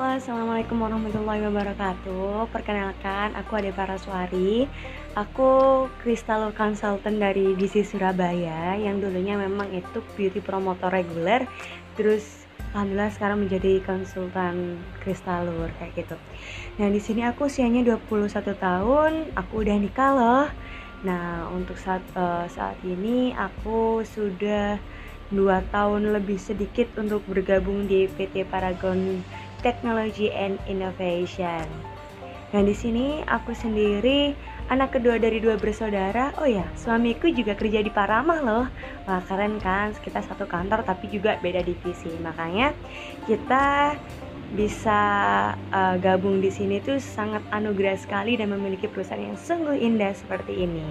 Assalamualaikum warahmatullahi wabarakatuh Perkenalkan, aku Ade Paraswari Aku Kristal Consultant dari DC Surabaya Yang dulunya memang itu beauty promotor reguler Terus Alhamdulillah sekarang menjadi konsultan kristalur kayak gitu. Nah di sini aku usianya 21 tahun, aku udah nikah loh. Nah untuk saat uh, saat ini aku sudah dua tahun lebih sedikit untuk bergabung di PT Paragon Technology and Innovation. Nah, di sini aku sendiri anak kedua dari dua bersaudara. Oh ya, suamiku juga kerja di Paramah loh. Wah, keren kan? Kita satu kantor tapi juga beda divisi. Makanya kita bisa uh, gabung di sini tuh sangat anugerah sekali dan memiliki perusahaan yang sungguh indah seperti ini.